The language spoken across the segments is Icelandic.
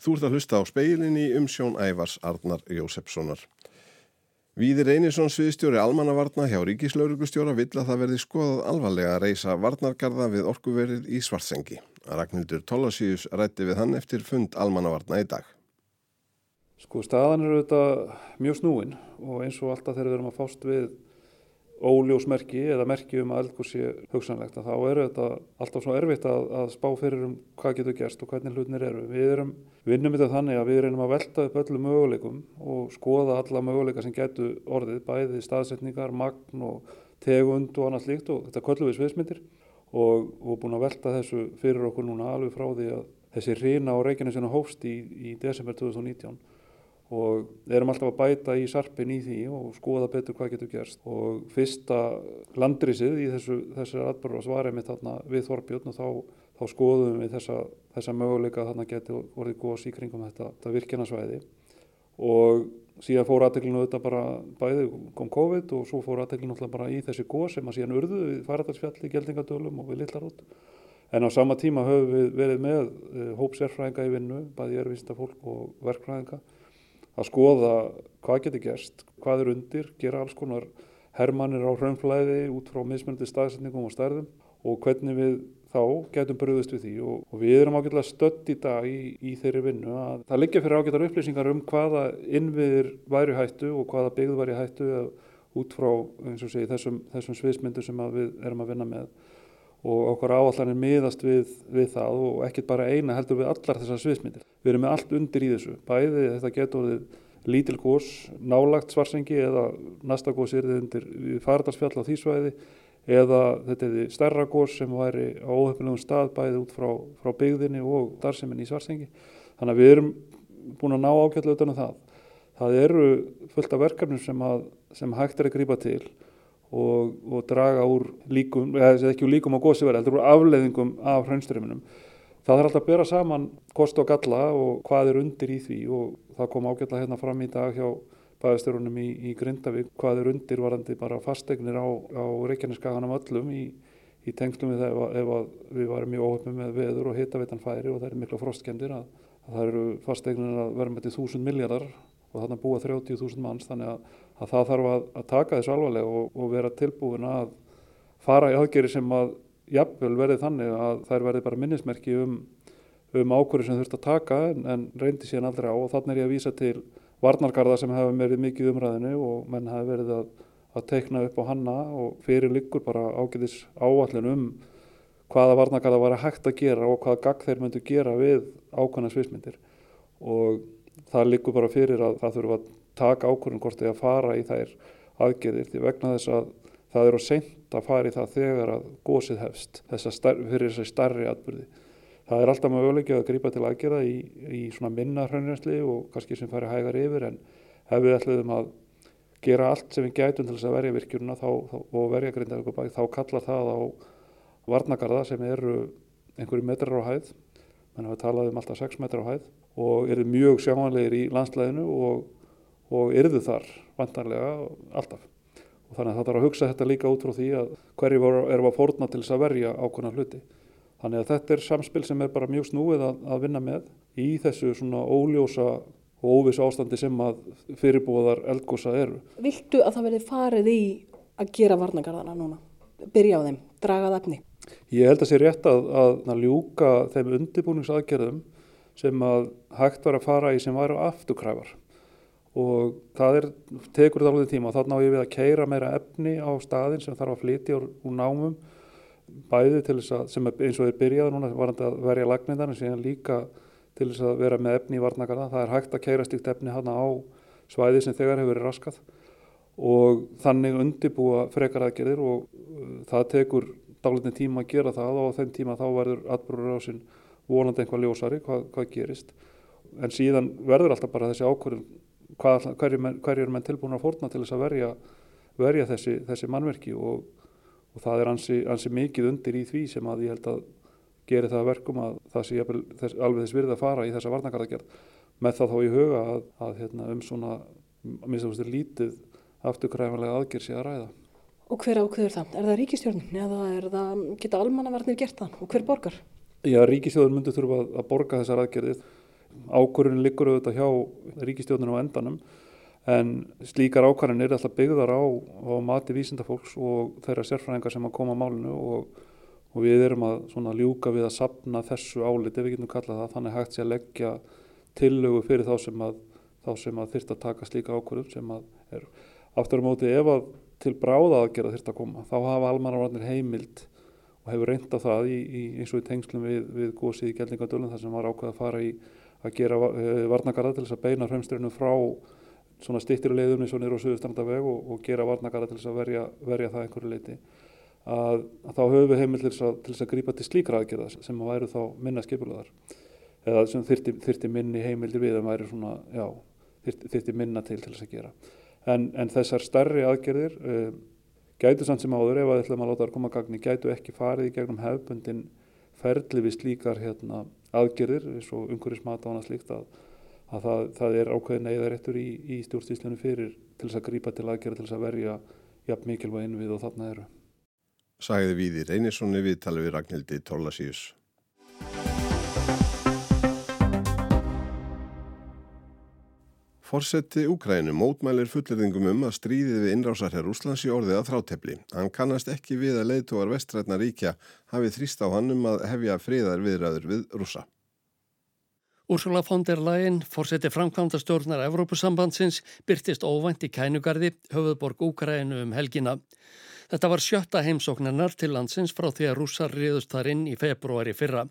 Þú ert að hlusta á speilin í umsjón Ævars Arnar Jósefssonar. Víðir Einarsson sviðstjóri almannavarna hjá Ríkislauruglustjóra vill að það verði skoðað alvarlega að reysa varnargarða við orkuverið í Svartsengi. Ragnhildur Tólasíus rætti við hann eftir fund almannavarna í dag. Sko staðan eru þetta mjög snúin og eins og alltaf þegar við erum að fást við óljósmerki eða merki um að eldgóð sé hugsanlegt að þá eru þetta alltaf svo erfitt að, að spá fyrir um hvað getur gerst og hvernig hlutinir eru. Við erum, vinnum þetta þannig að við reynum að velta upp öllu möguleikum og skoða alla möguleika sem getur orðið, bæði staðsetningar, magn og tegund og annað slíkt og þetta köllum við sviðsmyndir og, og búin að velta þessu fyrir okkur núna alveg frá því að þessi rína á Reykjanesinu hófst í, í desember 2019 og erum alltaf að bæta í sarpin í því og skoða betur hvað getur gerst. Og fyrsta landrisið í þessu, þessari atbyrgur var einmitt þarna við Þorbjörn og þá, þá skoðum við þessa, þessa möguleika að þarna getur orðið góðs í kringum þetta, þetta virkjanarsvæði og síðan fór aðteglinu þetta bara bæði kom COVID og svo fór aðteglinu alltaf bara í þessi góð sem að síðan urðu við faradagsfjalli, geldingadölum og við Lillarótt en á sama tíma höfum við verið með eh, hópsérfræðinga í vinnu, bæði erfinsta fólk og verkfræðinga að skoða hvað getur gerst, hvað er undir, gera alls konar hermanir á hraunflæði út frá mismunandi staðsetningum og stærðum og hvernig við þá getum bröðist við því. Og, og við erum ágætilega stött í dag í, í þeirri vinnu að það liggja fyrir ágættar upplýsingar um hvaða innviðir væri hættu og hvaða byggð væri hættu út frá segi, þessum, þessum sviðsmyndu sem við erum að vinna með og okkar áallanir miðast við, við það og ekkert bara eina heldur við allar þessar sviðsmyndir. Við erum með allt undir í þessu. Bæði þetta getur lítil gós, nálagt svarsengi eða næsta gós er þetta undir fardarsfjall á þýsvæði eða þetta er stærra gós sem væri á óhefnilegum stað bæði út frá, frá byggðinni og darseminni í svarsengi. Þannig að við erum búin að ná ágætlega utan á um það. Það eru fullt af verkefnum sem, að, sem hægt er að grípa til og, og draga úr líkum, eða ekki úr líkum á góðsíverð, heldur úr afleðingum af hraunströmmunum. Það þarf alltaf að bera saman kost og galla og hvað er undir í því og það kom ágætla hérna fram í dag hjá bæðastörunum í, í Grindavík, hvað er undir varandi bara fastegnir á, á Reykjaneskaganum öllum í, í tengslum við það ef, ef við varum mjög óhefnum með veður og hitavitan færi og það er mikla frostkendir að, að það eru fastegnir að verða með til þúsund miljardar og þannig að búa 30.000 manns þannig að að það þarf að, að taka þessu alvarlega og, og vera tilbúin að fara í aðgeri sem að jafnvel verði þannig að þær verði bara minnismerki um, um ákvöru sem þurft að taka en, en reyndi síðan aldrei á. Og þannig er ég að vísa til varnargarða sem hefur verið mikið umræðinu og menn hefur verið að, að teikna upp á hanna og fyrir liggur bara ágæðis áallin um hvaða varnargarða var að hægt að gera og hvaða gagg þeir myndu gera við ákvæmna svismyndir og það liggur bara fyrir að það þurfa að taka ákvörðun hvort þið að fara í þær aðgerðir því vegna þess að það eru seint að fara í það þegar að gósið hefst starf, fyrir þessi starri atbyrði. Það er alltaf möguleikið að grípa til aðgerða í, í svona minna hraunrensli og kannski sem fari hægar yfir en ef við ætlum að gera allt sem við gætum til þess að verja virkjuruna þá, þá, og verja grindavíkubæk þá kallar það á varnagarða sem eru einhverju metrar á hæð, menn hafa talað um alltaf 6 metrar á hæð og eru mjög sjáanlegir í landslæðinu og og yrðu þar vantanlega alltaf. Og þannig að það þarf að hugsa þetta líka út frá því að hverju erum að fórna til þess að verja ákveðna hluti. Þannig að þetta er samspil sem er bara mjög snúið að, að vinna með í þessu svona óljósa og óviss ástandi sem að fyrirbúðar eldgósa eru. Viltu að það verði farið í að gera varnagarðana núna? Byrja á þeim, draga það efni? Ég held að sé rétt að, að, að ljúka þeim undirbúningsaðgerðum sem að hægt var að fara í sem væri afturkræfar og það er, tekur þetta alveg tíma. Og þá ná ég við að keira meira efni á staðin sem þarf að flytja úr, úr námum bæði til þess að, sem er, eins og er byrjað núna, varandi að verja lagnindar en síðan líka til þess að vera með efni í varnakarða, það er hægt að keira stíkt efni hana á svæði sem þegar hefur verið raskað. Og þannig undibúa frekar aðgerðir og uh, það tekur dálitin tíma að gera það og á þenn tíma þá verður atbúrur á sinn vonandi einhvað ljósari hvað, hvað gerist. En síðan verður alltaf bara þessi ákvörðum hverju hver er menn tilbúin að fórna til þess að verja, verja þessi, þessi mannverki og, og það er ansi, ansi mikið undir í því sem að ég held að geri það verkum að það sé þess, alveg þess virði að fara í þessa varnakarðagerð með það þá í huga að, að hérna, um svona minnst lítið afturkræfanlega aðgerð sé að ræða. Og hver ákveður það? Er það ríkistjórnin eða er það, geta almannavarnir gert það og hver borgar? Já, ríkistjórnin myndur þurfa að borga þessar aðgerðið Ákvörðun liggur auðvitað hjá ríkistjóðinu á endanum en slíkar ákvarðin er alltaf byggðar á, á mati vísindafólks og þeirra sérfræðingar sem að koma á málinu og, og við erum að ljúka við að sapna þessu álit ef við getum kallað það þannig hægt sé að leggja tillögu fyrir þá sem að, að þyrst að taka slíka ákvörðum sem að er aftur á móti ef að til bráða aðgerða þyrst að koma þá hafa almannavarnir heimild og hefur reynda það í, í, eins og í tengslum við, við gósið í Gjeldingadölun þar sem var ákveð að fara í að gera uh, varnagarða til þess að beina hrömstrinu frá svona stittir leiðunni svo niður á Suðustrandaveg og, og gera varnagarða til þess að verja, verja það einhverju leiti að, að þá höfum við heimil til þess að, að grípa til slíkra aðgerða sem að væru þá minna skipulaðar eða sem þyrti, þyrti minni heimildir við að væri svona, já, þyrti, þyrti minna til til þess að gera. En, en þessar starri aðgerðir uh, gætu samt sem áður ef að ætlum að láta það koma gagni gætu ekki farið í gegnum hefbundin ferli við slíkar hérna, aðgerðir eins og umhverfismat á hana slíkt að, að það, það er ákveðin eða réttur í, í stjórnstíslunum fyrir til þess að grípa til aðgerð til þess að verja jafn mikilvæg innvið og þarna eru. Sæði Víðir Einirssoni við tala við Ragnhildi Tólasíus. Forsetti Úkrænu mótmælir fullirðingum um að stríðið við innrásarherr Úslands í orðið að þrátefli. Hann kannast ekki við að leiðtóar vestrætna ríkja hafið þrýst á hann um að hefja friðar viðræður við rúsa. Úrsula von der Leyen, forsetti framkvæmda stjórnar Evrópusambandsins, byrtist óvænt í kænugarði, höfuðborg Úkrænu um helgina. Þetta var sjötta heimsóknarnar til landsins frá því að rússar riðust þar inn í februari fyrra.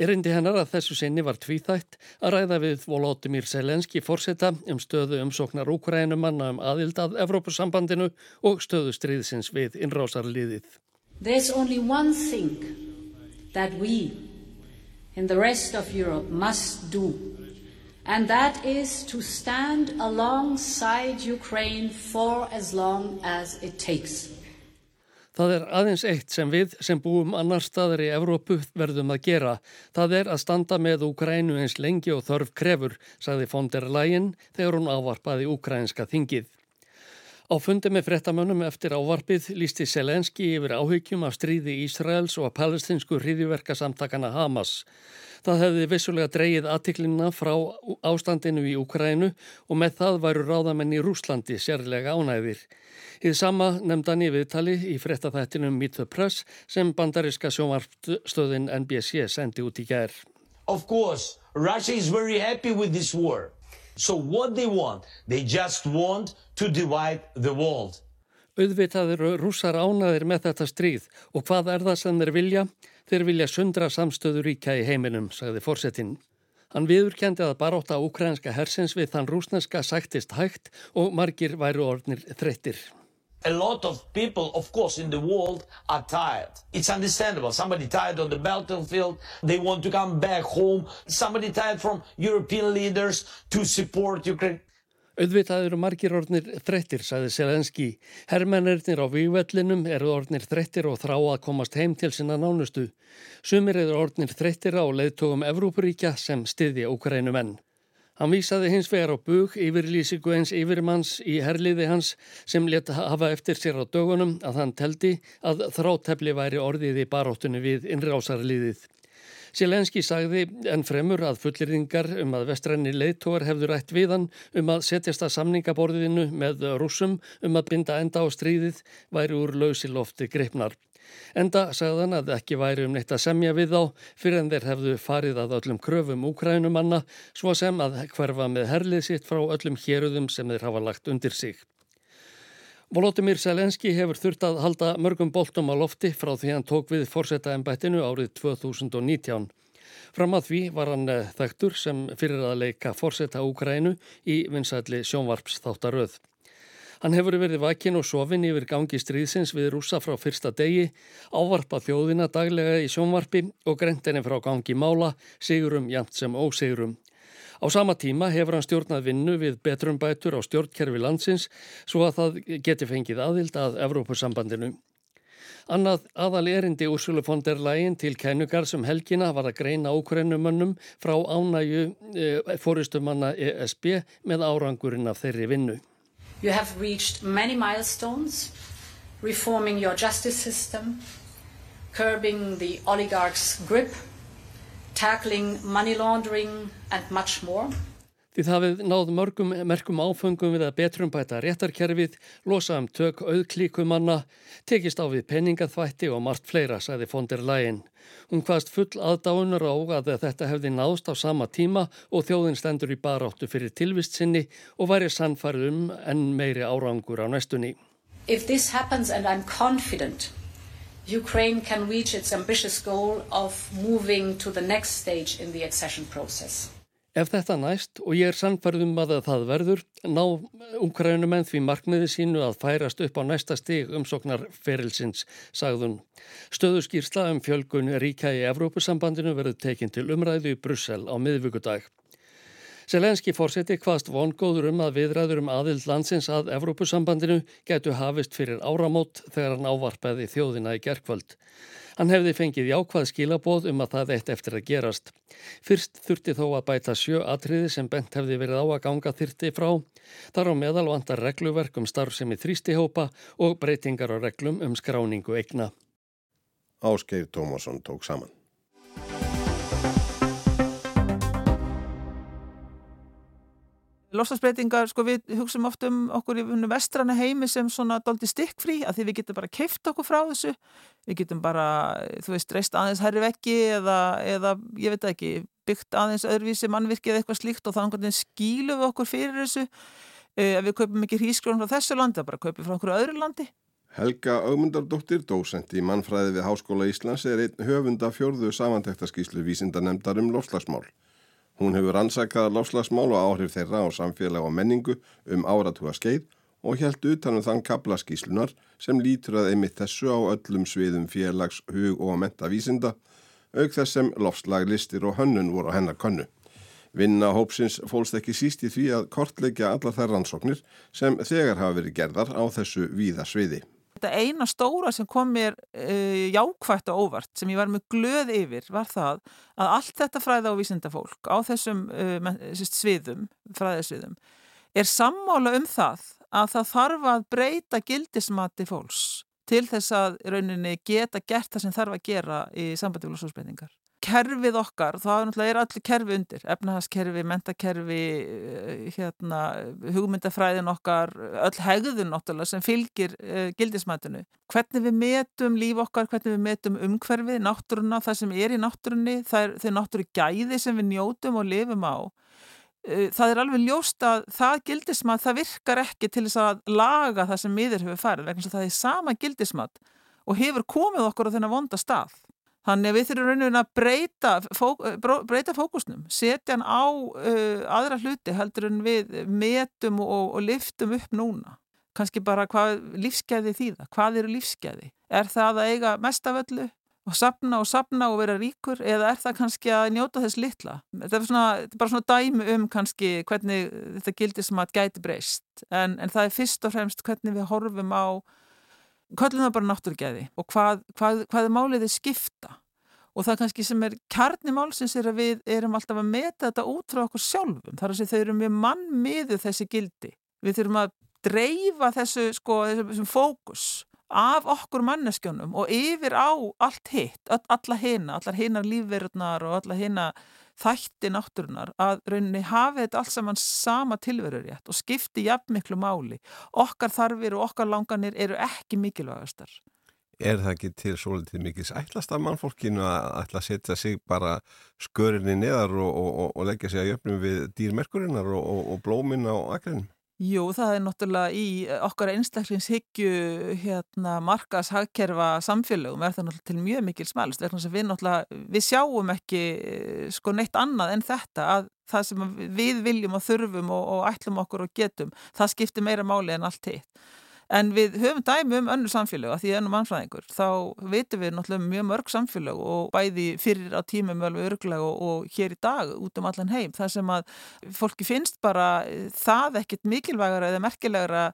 Erindi hennar að þessu sinni var tvíþætt að ræða við Volodymyr Selenski fórseta um stöðu umsóknar Úkrænumanna um aðild að Evrópusambandinu og stöðu stríðsins við innrásarliðið. There's only one thing that we in the rest of Europe must do and that is to stand alongside Ukraine for as long as it takes. Það er aðeins eitt sem við sem búum annar staðar í Evrópu verðum að gera. Það er að standa með Úkrænu eins lengi og þörf krefur, sagði von der Leyen þegar hún ávarpaði úkrænska þingið. Á fundi með frettamönnum eftir ávarpið lísti Selenski yfir áhyggjum af stríði Ísraels og að palestinsku hriðiverkasamtakana Hamas. Það hefði vissulega dreyið aðtiklinna frá ástandinu í Úkrænu og með það væru ráðamenn í Rúslandi sérlega ánæðir. Íð sama nefndan í viðtali í frettathættinum Meet the Press sem bandariska sjónvarpstöðin NBC sendi út í gær. Of course, Russia is very happy with this war. So what they want? They just want to divide the world. Auðvitað eru rússar ánaðir með þetta stríð og hvað er það sem þeir vilja? Þeir vilja sundra samstöðu ríkja í heiminum, sagði fórsetin. Hann viðurkendi að baróta ukrainska hersins við þann rúsneska sættist hægt og margir væru orðnir þreyttir. A lot of people, of course, in the world are tired. It's understandable. Somebody tired on the battlefield, they want to come back home. Somebody tired from European leaders to support Ukraine. Auðvitað eru margir orðnir þreyttir, sagði Selenski. Herrmennirnir á vývellinum eru orðnir þreyttir og þrá að komast heim til sinna nánustu. Sumir eru orðnir þreyttir á leiðtogum Evrópuríkja sem styðja Ukrænumenn. Hann vísaði hins vegar á bug yfirlýsingu eins yfirmanns í herliði hans sem leta hafa eftir sér á dögunum að hann teldi að þrátefli væri orðið í baróttunni við innrásarliðið. Sjelenski sagði enn fremur að fullirðingar um að vestræni leitóar hefðu rætt við hann um að setjast að samningaborðinu með rúsum um að binda enda á stríðið væri úr lausilofti greipnar. Enda sagðan að ekki væri um neitt að semja við þá fyrir en þeir hefðu farið að öllum kröfum úkrænumanna svo sem að hverfa með herlið sitt frá öllum héruðum sem þeir hafa lagt undir sig. Volodymyr Selenski hefur þurft að halda mörgum boltum á lofti frá því hann tók við fórsetta ennbættinu árið 2019. Fram að því var hann eh, þekktur sem fyrir að leika fórsetta Úkrænu í vinsætli sjónvarps þáttaröð. Hann hefur verið vakin og sofin yfir gangi stríðsins við rúsa frá fyrsta degi, ávarpa þjóðina daglega í sjónvarpi og grendinni frá gangi mála, sigurum jæmt sem ósigurum. Á sama tíma hefur hann stjórnað vinnu við betrumbætur á stjórnkerfi landsins svo að það geti fengið aðild að Evrópusambandinu. Annað aðal erindi Úrsula von der Leyen til kennugar sem helgina var að greina ákrennumönnum frá ánægu e, fóristumanna ESB með árangurinn af þeirri vinnu. You have reached many milestones, reforming your justice system, curbing the oligarchs' grip, tackling money laundering and much more. Það við náð mörgum merkum áfengum við að betrumbæta réttarkerfið, losa um tök auðklíkumanna, tekist á við penningaþvætti og margt fleira, sagði fondir lægin. Hún hvaðst full aðdáunar á að þetta hefði náðst á sama tíma og þjóðin stendur í baráttu fyrir tilvist sinni og væri sannfarið um enn meiri árangur á næstunni. If this happens and I'm confident Ukraine can reach its ambitious goal of moving to the next stage in the accession process. Ef þetta næst og ég er sannfærðum að það verður, ná Ukraínumenn því markmiði sínu að færast upp á næsta stig umsoknar ferilsins, sagðun. Stöðuskýrsla um fjölgun ríkja í Evrópusambandinu verður tekinn til umræðu í Brussel á miðvíkudag. Selenski fórseti hvaðst vongóður um að viðræður um aðild landsins að Evrópusambandinu getu hafist fyrir áramót þegar hann ávarpaði þjóðina í gerkvöld. Hann hefði fengið jákvæð skilabóð um að það eitt eftir að gerast. Fyrst þurfti þó að bæta sjö atriði sem bent hefði verið á að ganga þyrti frá. Þar á meðal vantar regluverk um starfsemi þrýstihópa og breytingar á reglum um skráningu eigna. Ásgeir Tómasson tók saman. Lofstafsbreytingar, sko við hugsaum oft um okkur í vestrana heimi sem svona doldi stikkfrí að því við getum bara keift okkur frá þessu, við getum bara, þú veist, reist aðeins herri vekki eða, eða ég veit ekki, byggt aðeins öðruvísi mannvirki eða eitthvað slíkt og þá skýlum við okkur fyrir þessu, ef við kaupum ekki hrískrón frá þessu landi, þá bara kaupum frá okkur öðru landi. Helga Augmundardóttir, dósent í mannfræði við Háskóla Íslands, er einn höfunda fjörðu samantektaskíslu vísindanemdar um lofslagsmál. Hún hefur ansakað lofslagsmál og áhrif þeirra á samfélag og menningu um áratuga skeið og helt utanum þann kaplaskíslunar sem lítur að einmitt þessu á öllum sviðum félags, hug og mentavísinda, auk þess sem lofslag, listir og hönnun voru hennar konnu. Vinna hópsins fólst ekki síst í því að kortleikja allar þær rannsóknir sem þegar hafa verið gerðar á þessu víða sviði. Þetta eina stóra sem kom mér uh, jákvægt og óvart sem ég var með glöð yfir var það að allt þetta fræða og vísindafólk á þessum uh, sviðum, fræðasviðum, er sammála um það að það þarf að breyta gildismati fólks til þess að rauninni geta gert það sem þarf að gera í sambandi við losfsbreytingar kerfið okkar, þá er allir kerfi undir, efnahagskerfi, mentakerfi eh, hérna, hugmyndafræðin okkar, öll hegðun náttúrulega sem fylgir uh, gildismætinu. Hvernig við metum líf okkar, hvernig við metum umhverfið, náttúruna, það sem er í náttúrunni, það er náttúru gæði sem við njótum og lifum á. Uh, það er alveg ljóst að það gildismat, það virkar ekki til þess að laga það sem miður hefur farið, vegna það er sama gildismat og hefur komið okkur á þennan vonda stað. Þannig að við þurfum rauninu að breyta, fók, breyta fókusnum, setja hann á uh, aðra hluti heldur en við metum og, og liftum upp núna. Kanski bara hvað lífsgæði þýða, hvað eru lífsgæði? Er það að eiga mestaföllu og sapna og sapna og vera ríkur eða er það kannski að njóta þess litla? Þetta er, svona, þetta er bara svona dæmi um kannski hvernig þetta gildir sem að gæti breyst. En, en það er fyrst og fremst hvernig við horfum á köllum það bara náttúrgæði og hvað, hvað, hvað er málið þið skipta. Og það kannski sem er kjarni málsins er að við erum alltaf að meta þetta út frá okkur sjálfum, þar að þau eru mjög mannmiðu þessi gildi. Við þurfum að dreifa þessu sko, þessum fókus af okkur manneskjónum og yfir á allt hitt, alla hina allar hinar lífverðnar og allar hina þætti náttúrunar að rauninni hafi þetta allt saman sama tilverurétt og skipti jafn miklu máli. Okkar þarfir og okkar langanir eru ekki mikilvægastar. Er það ekki til svolítið mikið ætlast af mannfólkinu að ætla að setja sig bara skörinni neðar og, og, og leggja sig að jöfnum við dýrmerkurinnar og, og blómin á akrinum? Jú, það er náttúrulega í okkar einstaklingshyggju hérna, markas hagkerfa samfélögum er það náttúrulega til mjög mikil smalst við, við sjáum ekki sko neitt annað en þetta að það sem við viljum og þurfum og, og ætlum okkur og getum, það skiptir meira máli en allt hitt En við höfum dæmi um önnu samfélag að því ennum mannfræðingur. Þá veitum við náttúrulega mjög mörg samfélag og bæði fyrir á tímum alveg örglega og, og hér í dag út um allan heim. Það sem að fólki finnst bara það ekkit mikilvægara eða merkilegara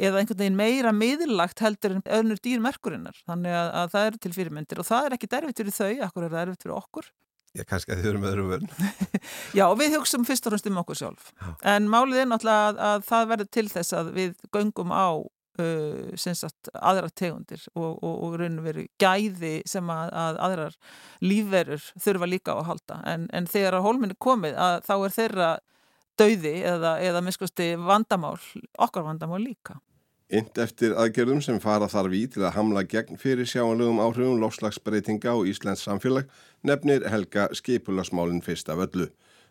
eða einhvern veginn meira miðlagt heldur en önnur dýrmerkurinnar. Þannig að, að það eru til fyrirmyndir og það er ekki derfitt fyrir þau, akkur er það erfitt fyrir okkur. Já, kannski að þið með öðru vörn. Já, við hugsaum fyrst og fremst um okkur sjálf. Já. En málið er náttúrulega að, að það verður til þess að við göngum á sagt, aðra tegundir og, og, og raun og veru gæði sem að, að aðrar lífverur þurfa líka á að halda en, en þegar að hólminni komið að þá er þeirra dauði eða, eða miskusti vandamál, okkar vandamál líka. Ynd eftir aðgerðum sem fara þarf í til að hamla gegn fyrir sjáanlegum áhrifum lofslagsbreytinga og Íslands samfélag nefnir Helga skipulasmálinn fyrst af öllu.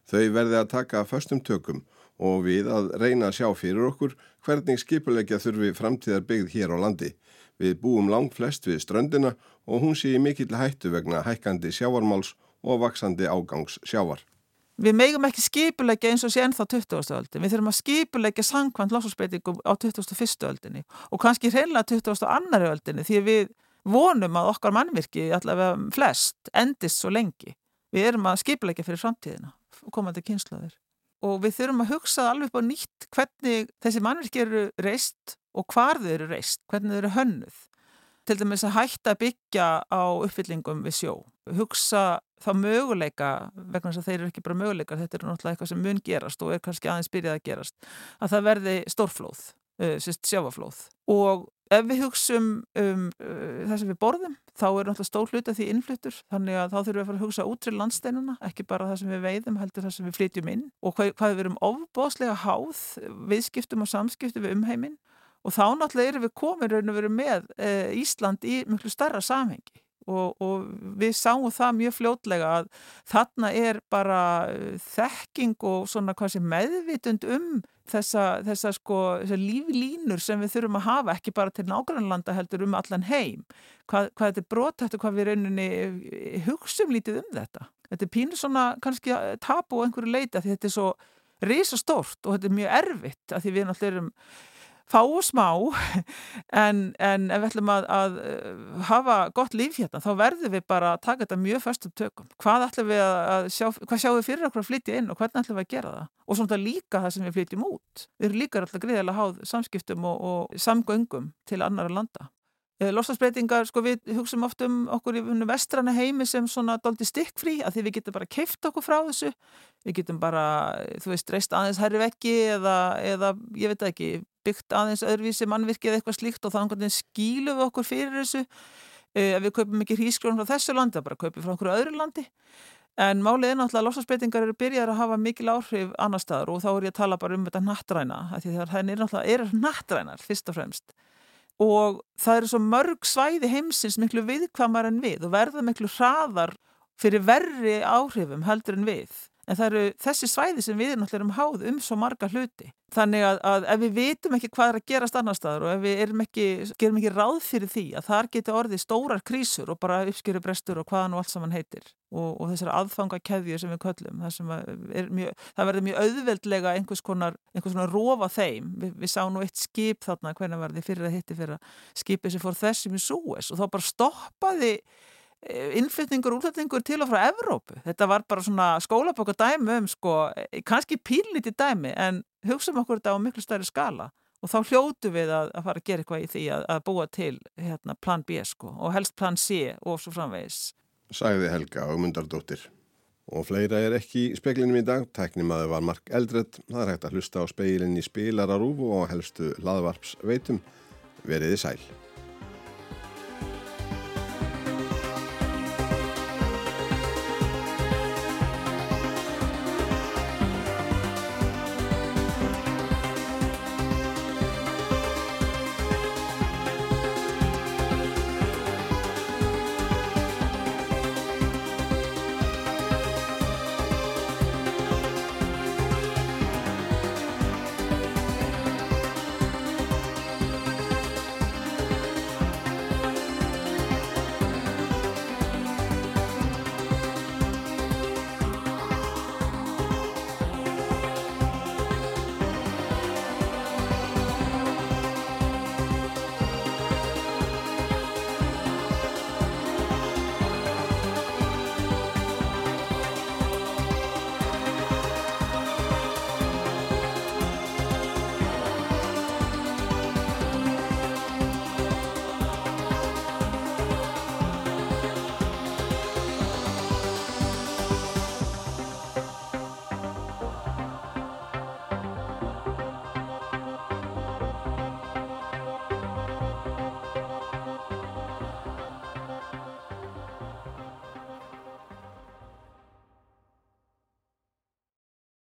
Þau verði að taka förstum tökum og við að reyna að sjá fyrir okkur hvernig skipulegja þurfi framtíðar byggð hér á landi. Við búum langt flest við ströndina og hún sé mikill hættu vegna hækkandi sjávarmáls og vaksandi ágangs sjávar. Við megum ekki skipulegja eins og sé ennþá 20. öldin. Við þurfum að skipulegja sangkvæmt losasbreytingum á 21. öldinni og kannski hreinlega 22. öldinni því við vonum að okkar mannvirki, allavega flest, endist svo lengi. Við erum að skipulegja fyrir framtíðina og komandi kynslaður og við þurfum að hugsa alveg upp á nýtt hvernig þessi mannverki eru reist og hvar þau eru reist, hvernig þau eru hönnuð. Til dæmis að hætta að byggja á uppfyllingum við sjó. Hugsa þá möguleika, vegna þess að þeir eru ekki bara möguleikar, þetta er náttúrulega eitthvað sem mun gerast og er kannski aðeins byrjað að gerast, að það verði stórflóð, uh, sjáfaflóð. Og ef við hugsum um uh, það sem við borðum, þá er náttúrulega stór hluta því innflyttur þannig að þá þurfum við að fara að hugsa út til landsteinuna ekki bara það sem við veiðum, heldur það sem við flytjum inn. Og hvað, hvað við erum ofbóðslega háð viðskiptum og samskiptum við umheiminn. Og þá náttúrulega erum við komin raun og veru með e, Ísland í miklu starra samhengi og, og við sáum það mjög fljótlega að þarna er bara eh, þekking og svona hvað sem meðvitund um þessa, þessa sko þessa líflínur sem við þurfum að hafa ekki bara til nágrannlanda heldur um allan heim. Hvað, hvað þetta er brotætt og hvað við rauninni eh, hugsaum lítið um þetta. Þetta er pínur svona kannski tapu á einhverju leita því þetta er svo risastórt og þetta er mjög erfitt að því við náttúrulega erum fá og smá en, en ef við ætlum að, að uh, hafa gott líf hérna þá verður við bara að taka þetta mjög förstum tökum. Hvað ætlum við að sjá hvað sjáum við fyrir okkur að flytja inn og hvernig ætlum við að gera það? Og svona líka það sem við flytjum út. Við erum líka alltaf greiðilega háð samskiptum og, og samgöngum til annara landa. Eh, Lofslagsbreytingar, sko við hugsaum oft um okkur í vestrana heimi sem svona doldi stikkfrí að því við getum bara keift okkur frá þessu, við getum bara, þú veist, reist aðeins herri vekki eða, eða ég veit ekki, byggt aðeins öðruvísi mannvirki eða eitthvað slíkt og þá einhvern veginn skýlu við okkur fyrir þessu, eh, ef við kaupum ekki hrískljóðum frá þessu landi, þá bara kaupum frá okkur öðru landi. En málið er náttúrulega að lofslagsbreytingar eru byrjar að hafa mikil áhrif annar staðar og þá er ég að tala bara um þetta nattræna, það er nattrænar fyrst og fremst. Og það eru svo mörg svæði heimsins miklu viðkvamar en við og verða miklu hraðar fyrir verri áhrifum heldur en við en það eru þessi svæði sem við erum háð um svo marga hluti. Þannig að, að ef við vitum ekki hvað er að gerast annar staðar og ef við ekki, gerum ekki ráð fyrir því að þar geti orðið stórar krísur og bara uppskjöru brestur og hvaðan og allt saman heitir og, og þessar aðfangakeðjur sem við köllum það, mjög, það verður mjög auðveldlega einhvers konar, einhvers konar rofa þeim. Vi, við sáum nú eitt skip þarna hvernig var þið fyrir að hitti fyrir að skipið sem fór þessum í Súes og þá bara stoppaði innflytningur, útlætningur til og frá Evrópu. Þetta var bara svona skólabokka dæmi um sko, eh, kannski pílniti dæmi en hugsaum okkur þetta á miklu stærri skala og þá hljótu við að, að fara að gera eitthvað í því að, að búa til hérna, plan B sko og helst plan C og svo framvegis. Sæði Helga og Mundardóttir. Og fleira er ekki í speklinum í dag. Tæknimaður var Mark Eldred. Það er hægt að hlusta á speilin í spilararúf og helstu laðvarps veitum. Veriði sæl.